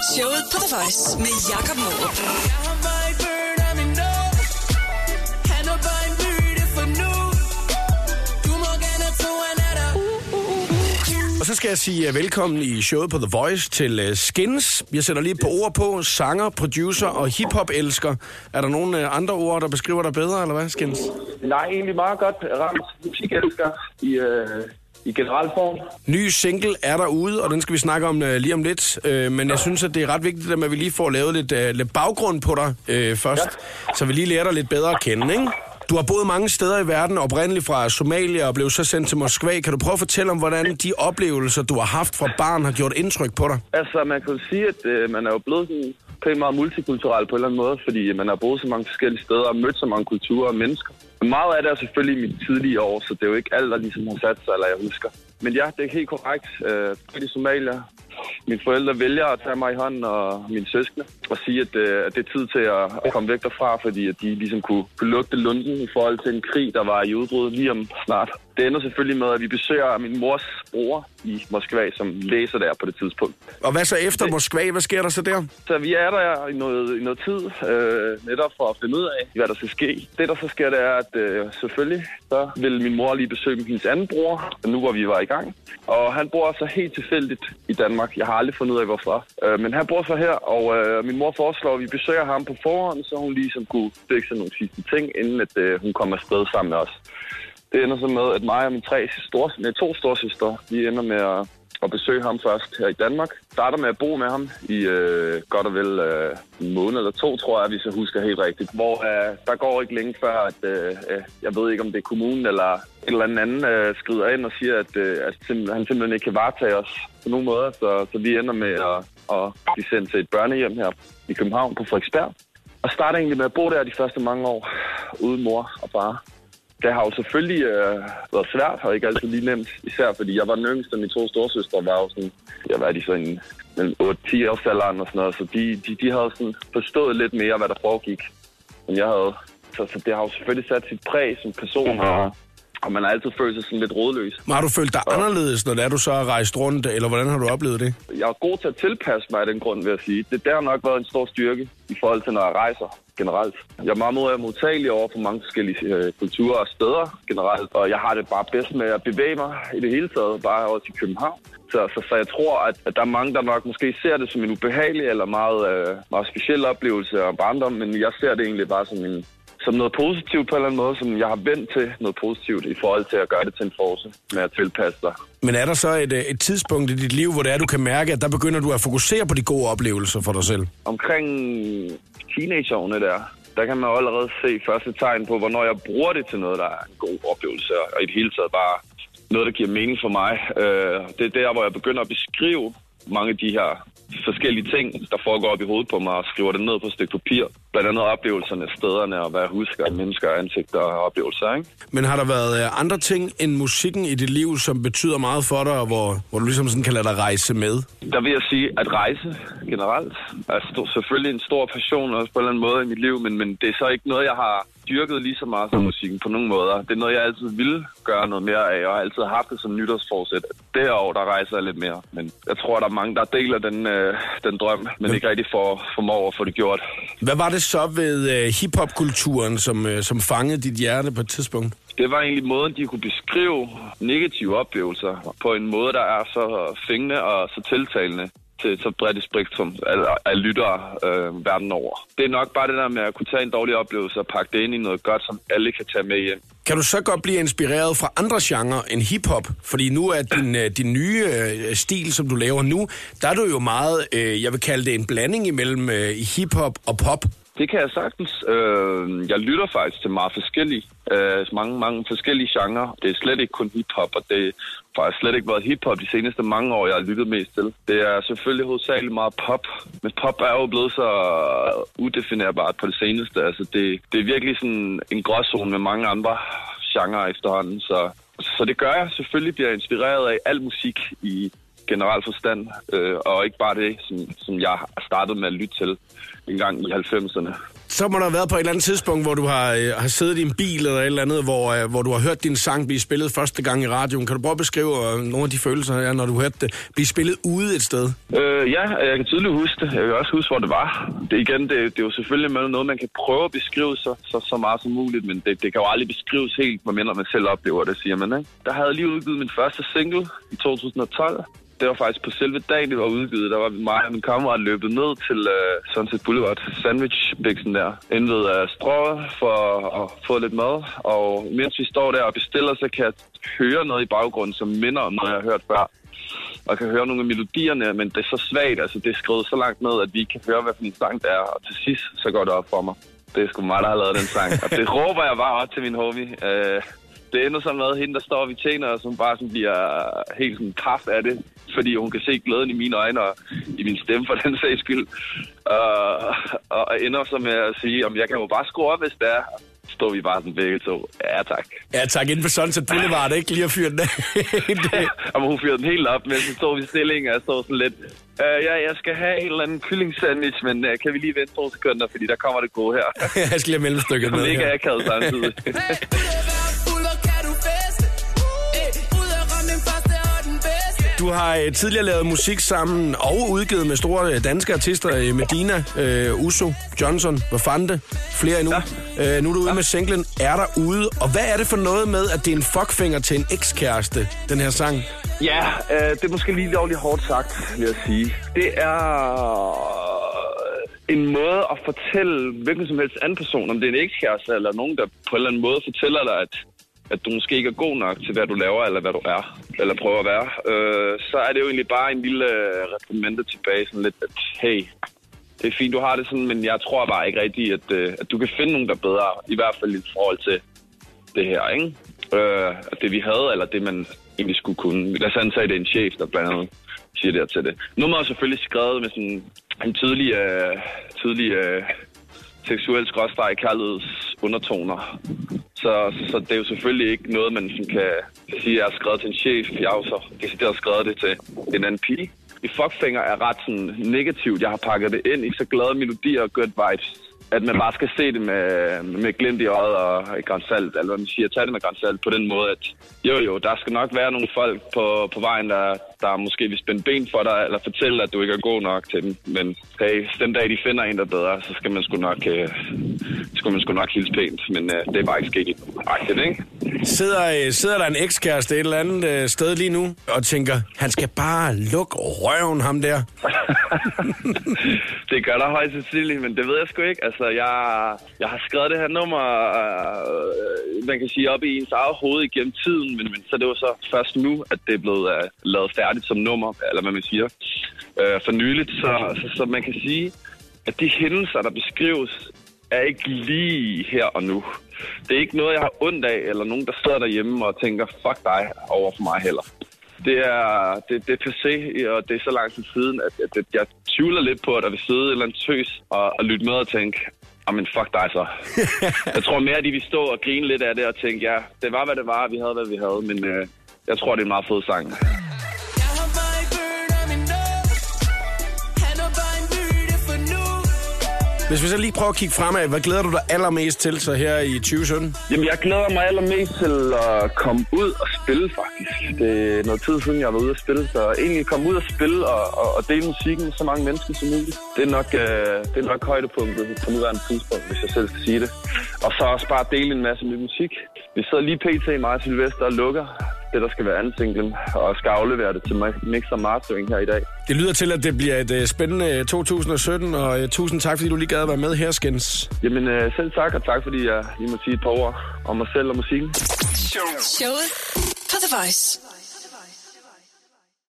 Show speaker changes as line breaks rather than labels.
Showet på The Voice med Jakob Morup.
Og så skal jeg sige uh, velkommen i showet på The Voice til uh, Skins. Jeg sætter lige på ord på. Sanger, producer og hiphop-elsker. Er der nogle uh, andre ord, der beskriver dig bedre, eller hvad, Skins?
Nej, egentlig meget godt ramt musikelsker i, øh, i generel form.
Ny single er derude, og den skal vi snakke om uh, lige om lidt. Uh, men jeg synes, at det er ret vigtigt, at vi lige får lavet lidt, uh, lidt baggrund på dig uh, først. Ja. Så vi lige lærer dig lidt bedre at kende, ikke? Du har boet mange steder i verden, oprindeligt fra Somalia og blev så sendt til Moskva. Kan du prøve at fortælle om, hvordan de oplevelser, du har haft fra barn, har gjort indtryk på dig?
Altså, man kan sige, at øh, man er jo blevet sådan pænt meget multikulturel på en eller anden måde, fordi man har boet så mange forskellige steder og mødt så mange kulturer og mennesker. Meget af det er selvfølgelig i mine tidlige år, så det er jo ikke alt, der ligesom har sat sig, eller jeg husker. Men ja, det er helt korrekt. Øh, i Somalia. Mine forældre vælger at tage mig i hånden og mine søskende og sige, at, øh, at det er tid til at komme væk derfra, fordi at de ligesom kunne, kunne lugte lunden i forhold til en krig, der var i udbrud lige om snart. Det ender selvfølgelig med, at vi besøger min mors bror i Moskva, som læser der på det tidspunkt.
Og hvad så efter Moskva? Hvad sker der så der?
Så vi er der i noget, i noget tid, øh, netop for at finde ud af, hvad der skal ske. Det, der så sker, det er, at øh, selvfølgelig, så vil min mor lige besøge hendes anden bror, nu hvor vi var i gang. Og han bor så helt tilfældigt i Danmark. Jeg har aldrig fundet ud af, hvorfor. Øh, men han bor så her, og øh, min mor foreslår, at vi besøger ham på forhånd, så hun ligesom kunne fikse nogle sidste ting, inden at øh, hun kommer afsted sammen med os. Det ender så med, at mig og mine tre store, nej, to storsøstre, vi ender med at, at besøge ham først her i Danmark. Starter med at bo med ham i øh, godt og vel øh, en måned eller to, tror jeg, hvis jeg husker helt rigtigt. Hvor øh, der går ikke længe før, at øh, øh jeg ved ikke, om det er kommunen eller en eller anden øh, skrider ind og siger, at, øh, at han simpelthen ikke kan varetage os på nogen måde. Så, så vi ender med at, at blive sendt til et børnehjem her i København på Frederiksberg. Og starter egentlig med at bo der de første mange år, uden mor og far det har jo selvfølgelig øh, været svært, og ikke altid lige nemt. Især fordi jeg var den yngste, og mine to storsøstre var jo sådan, jeg var de så en, en 8-10 års alderen og sådan noget, så de, de, de havde sådan forstået lidt mere, hvad der foregik, end jeg havde. Så, så det har jo selvfølgelig sat sit præg som person, og, og man har altid følt sig sådan lidt rådløs.
Men har du følt dig anderledes, når det er, du så har rejst rundt, eller hvordan har du oplevet det?
Jeg er god til at tilpasse mig af den grund, vil jeg sige. Det der har nok været en stor styrke i forhold til, når jeg rejser generelt. Jeg er meget modtagelig over for mange forskellige øh, kulturer og steder generelt, og jeg har det bare bedst med at bevæge mig i det hele taget, bare også i København. Så, så, så jeg tror, at, at der er mange, der nok måske ser det som en ubehagelig eller meget, øh, meget speciel oplevelse af barndom, men jeg ser det egentlig bare som en, som noget positivt på en eller anden måde, som jeg har vendt til noget positivt i forhold til at gøre det til en force med at tilpasse dig.
Men er der så et, øh, et tidspunkt i dit liv, hvor det er, du kan mærke, at der begynder du at fokusere på de gode oplevelser for dig selv?
Omkring teenageårene der, der kan man jo allerede se første tegn på, hvornår jeg bruger det til noget, der er en god oplevelse, og i det hele taget bare noget, der giver mening for mig. Øh, det er der, hvor jeg begynder at beskrive mange af de her forskellige ting, der foregår op i hovedet på mig, og skriver det ned på et stykke papir. Blandt andet oplevelserne, stederne, og hvad jeg husker af mennesker, ansigter og oplevelser. Ikke?
Men har der været øh, andre ting end musikken i dit liv, som betyder meget for dig, og hvor, hvor du ligesom sådan kan lade dig rejse med?
Der vil jeg sige, at rejse generelt er selvfølgelig en stor passion også på en eller anden måde i mit liv, men, men det er så ikke noget, jeg har dyrket lige så meget som musikken på nogle måder. Det er noget, jeg altid ville gøre noget mere af, og har altid haft det som nytårsforsæt. Det år, der rejser jeg lidt mere. Men jeg tror, der er mange, der deler den, øh, den drøm, men ikke rigtig får, formår at få det gjort.
Hvad var det så ved øh, hiphop-kulturen, som, øh, som fangede dit hjerte på et tidspunkt?
Det var egentlig måden, de kunne beskrive negative oplevelser på en måde, der er så fængende og så tiltalende til så bredt et spektrum af, af lyttere øh, verden over. Det er nok bare det der med at kunne tage en dårlig oplevelse og pakke det ind i noget godt, som alle kan tage med hjem.
Kan du så godt blive inspireret fra andre genrer end hiphop? Fordi nu er din, øh, din nye øh, stil, som du laver nu, der er du jo meget, øh, jeg vil kalde det en blanding imellem øh, hiphop og pop.
Det kan jeg sagtens. Øh, jeg lytter faktisk til meget forskellige, øh, mange, mange forskellige genrer. Det er slet ikke kun hiphop, og det har faktisk slet ikke været hiphop de seneste mange år, jeg har lyttet mest til. Det er selvfølgelig hovedsageligt meget pop, men pop er jo blevet så udefinerbart på det seneste. Altså det, det er virkelig sådan en gråzone med mange andre genrer efterhånden, så, så det gør jeg selvfølgelig, bliver inspireret af al musik i generel forstand, øh, og ikke bare det, som, som jeg startede startet med at lytte til en gang i 90'erne
så må der have været på et eller andet tidspunkt, hvor du har, øh, har siddet i en bil eller et eller andet, hvor, øh, hvor du har hørt din sang blive spillet første gang i radioen. Kan du prøve at beskrive øh, nogle af de følelser, ja, når du hørte det blive spillet ude et sted?
Øh, ja, jeg kan tydeligt huske det. Jeg kan også huske, hvor det var. Det, igen, det, det er jo selvfølgelig noget, man kan prøve at beskrive så, så, så meget som muligt, men det, det kan jo aldrig beskrives helt, medmindre man selv oplever det, siger man. Ikke? Der havde jeg lige udgivet min første single i 2012, det var faktisk på selve dagen, det var udgivet. Der var mig og min kammerat løbet ned til uh, Sunset Boulevard, Sandwich Bixen der, inde ved uh, strået for at få lidt mad. Og mens vi står der og bestiller, så kan jeg høre noget i baggrunden, som minder om noget, jeg har hørt før. Og kan høre nogle af melodierne, men det er så svagt, altså det er skrevet så langt ned, at vi ikke kan høre, hvad for en sang det er. Og til sidst, så går det op for mig. Det er sgu mig, der har lavet den sang. Og det råber jeg bare op til min homie. Uh, det ender sådan med hende, der står ved tjener, og som bare sådan bliver helt sådan kraft af det, fordi hun kan se glæden i mine øjne og i min stemme for den sags skyld. Uh, og ender så med at sige, om jeg kan jo bare skrue op, hvis det er. Står vi bare sådan begge to. Ja, tak.
Ja, tak. Inden for Sunset Boulevard, ikke? Lige at fyre den af.
og hun fyrede den helt op, mens vi stod i stillingen, og jeg stod sådan lidt... Uh, ja, jeg skal have en eller anden kylling sandwich, men uh, kan vi lige vente to sekunder, fordi der kommer det gode her.
jeg skal lige have mellemstykket med.
Det er ikke akavet samtidig.
Du har øh, tidligere lavet musik sammen og udgivet med store øh, danske artister. Øh, Medina, øh, Uso, Johnson, Vafante, flere endnu. Ja. Øh, nu er du ude ja. med singlen Er der ude. Og hvad er det for noget med, at det er en fuckfinger til en ekskæreste, den her sang?
Ja, øh, det er måske lige lovligt hårdt sagt, vil jeg sige. Det er en måde at fortælle hvilken som helst anden person, om det er en ekskæreste eller nogen, der på en eller anden måde fortæller dig, at at du måske ikke er god nok til, hvad du laver, eller hvad du er, eller prøver at være, øh, så er det jo egentlig bare en lille øh, reprimande tilbage, sådan lidt, at hey, det er fint, du har det sådan, men jeg tror bare ikke rigtigt, at, øh, at du kan finde nogen, der er bedre, i hvert fald i forhold til det her, ikke? Øh, det vi havde, eller det man egentlig skulle kunne. Lad os antage, det er en chef, der blandt andet siger det til det. Nummeret er selvfølgelig skrevet med sådan en tydelig, øh, tydelig øh, seksuel skrådstræk kærligheds undertoner. Så, så det er jo selvfølgelig ikke noget, man sådan kan sige, at jeg har skrevet til en chef. Jeg har jo så decideret skrevet det til en anden pige. I Fuckfinger er ret sådan negativt. Jeg har pakket det ind i så glade melodier og good vibes at man bare skal se det med, med glimt i øjet og i grænsalt, eller hvad man siger, tage det med grænsalt på den måde, at jo jo, der skal nok være nogle folk på, på vejen, der, der måske vil spænde ben for dig, eller fortælle, at du ikke er god nok til dem. Men hey, den dag de finder en, der er bedre, så skal man sgu nok, øh, skal man sgu nok hilse pænt. Men øh, det er bare ikke sket i ikke?
Sidder, øh, sidder der en ekskæreste et eller andet øh, sted lige nu, og tænker, han skal bare lukke røven ham der?
det gør der højst sandsynligt, men det ved jeg sgu ikke. Altså, jeg, jeg har skrevet det her nummer, øh, man kan sige, op i ens eget hoved igennem tiden, men, men så det var så først nu, at det er blevet uh, lavet færdigt som nummer, eller hvad man siger, uh, for nyligt. Så, så, så man kan sige, at de hændelser, der beskrives, er ikke lige her og nu. Det er ikke noget, jeg har ondt af, eller nogen, der sidder derhjemme og tænker, fuck dig, over for mig heller. Det er, det, det er se, og det er så lang tid siden, at, at, at jeg tvivler lidt på, at der vil sidde et eller andet tøs og, og lytte med og tænke, men fuck dig så. jeg tror mere, at de vil stå og grine lidt af det og tænke, ja, det var, hvad det var, vi havde, hvad vi havde, men øh, jeg tror, det er en meget fed sang.
Hvis vi så lige prøver at kigge fremad, hvad glæder du dig allermest til så her i 2017?
Jamen, jeg glæder mig allermest til at komme ud og spille, faktisk. Det er noget tid siden, jeg var ude at spille, så egentlig komme ud og spille og, og, og dele musikken med så mange mennesker som muligt. Det er nok, øh, det er nok højdepunktet på nuværende tidspunkt, hvis jeg selv skal sige det. Og så også bare dele en masse ny musik. Vi sidder lige pt. i mig og Sylvester og lukker det, der skal være anden singlen, og skal aflevere det til Mix og Mastering her i dag.
Det lyder til, at det bliver et uh, spændende 2017, og uh, tusind tak, fordi du lige gad at være med her, Skins.
Jamen uh, selv tak, og tak, fordi jeg lige må sige et par ord om mig selv og musikken.
Showet på The Voice.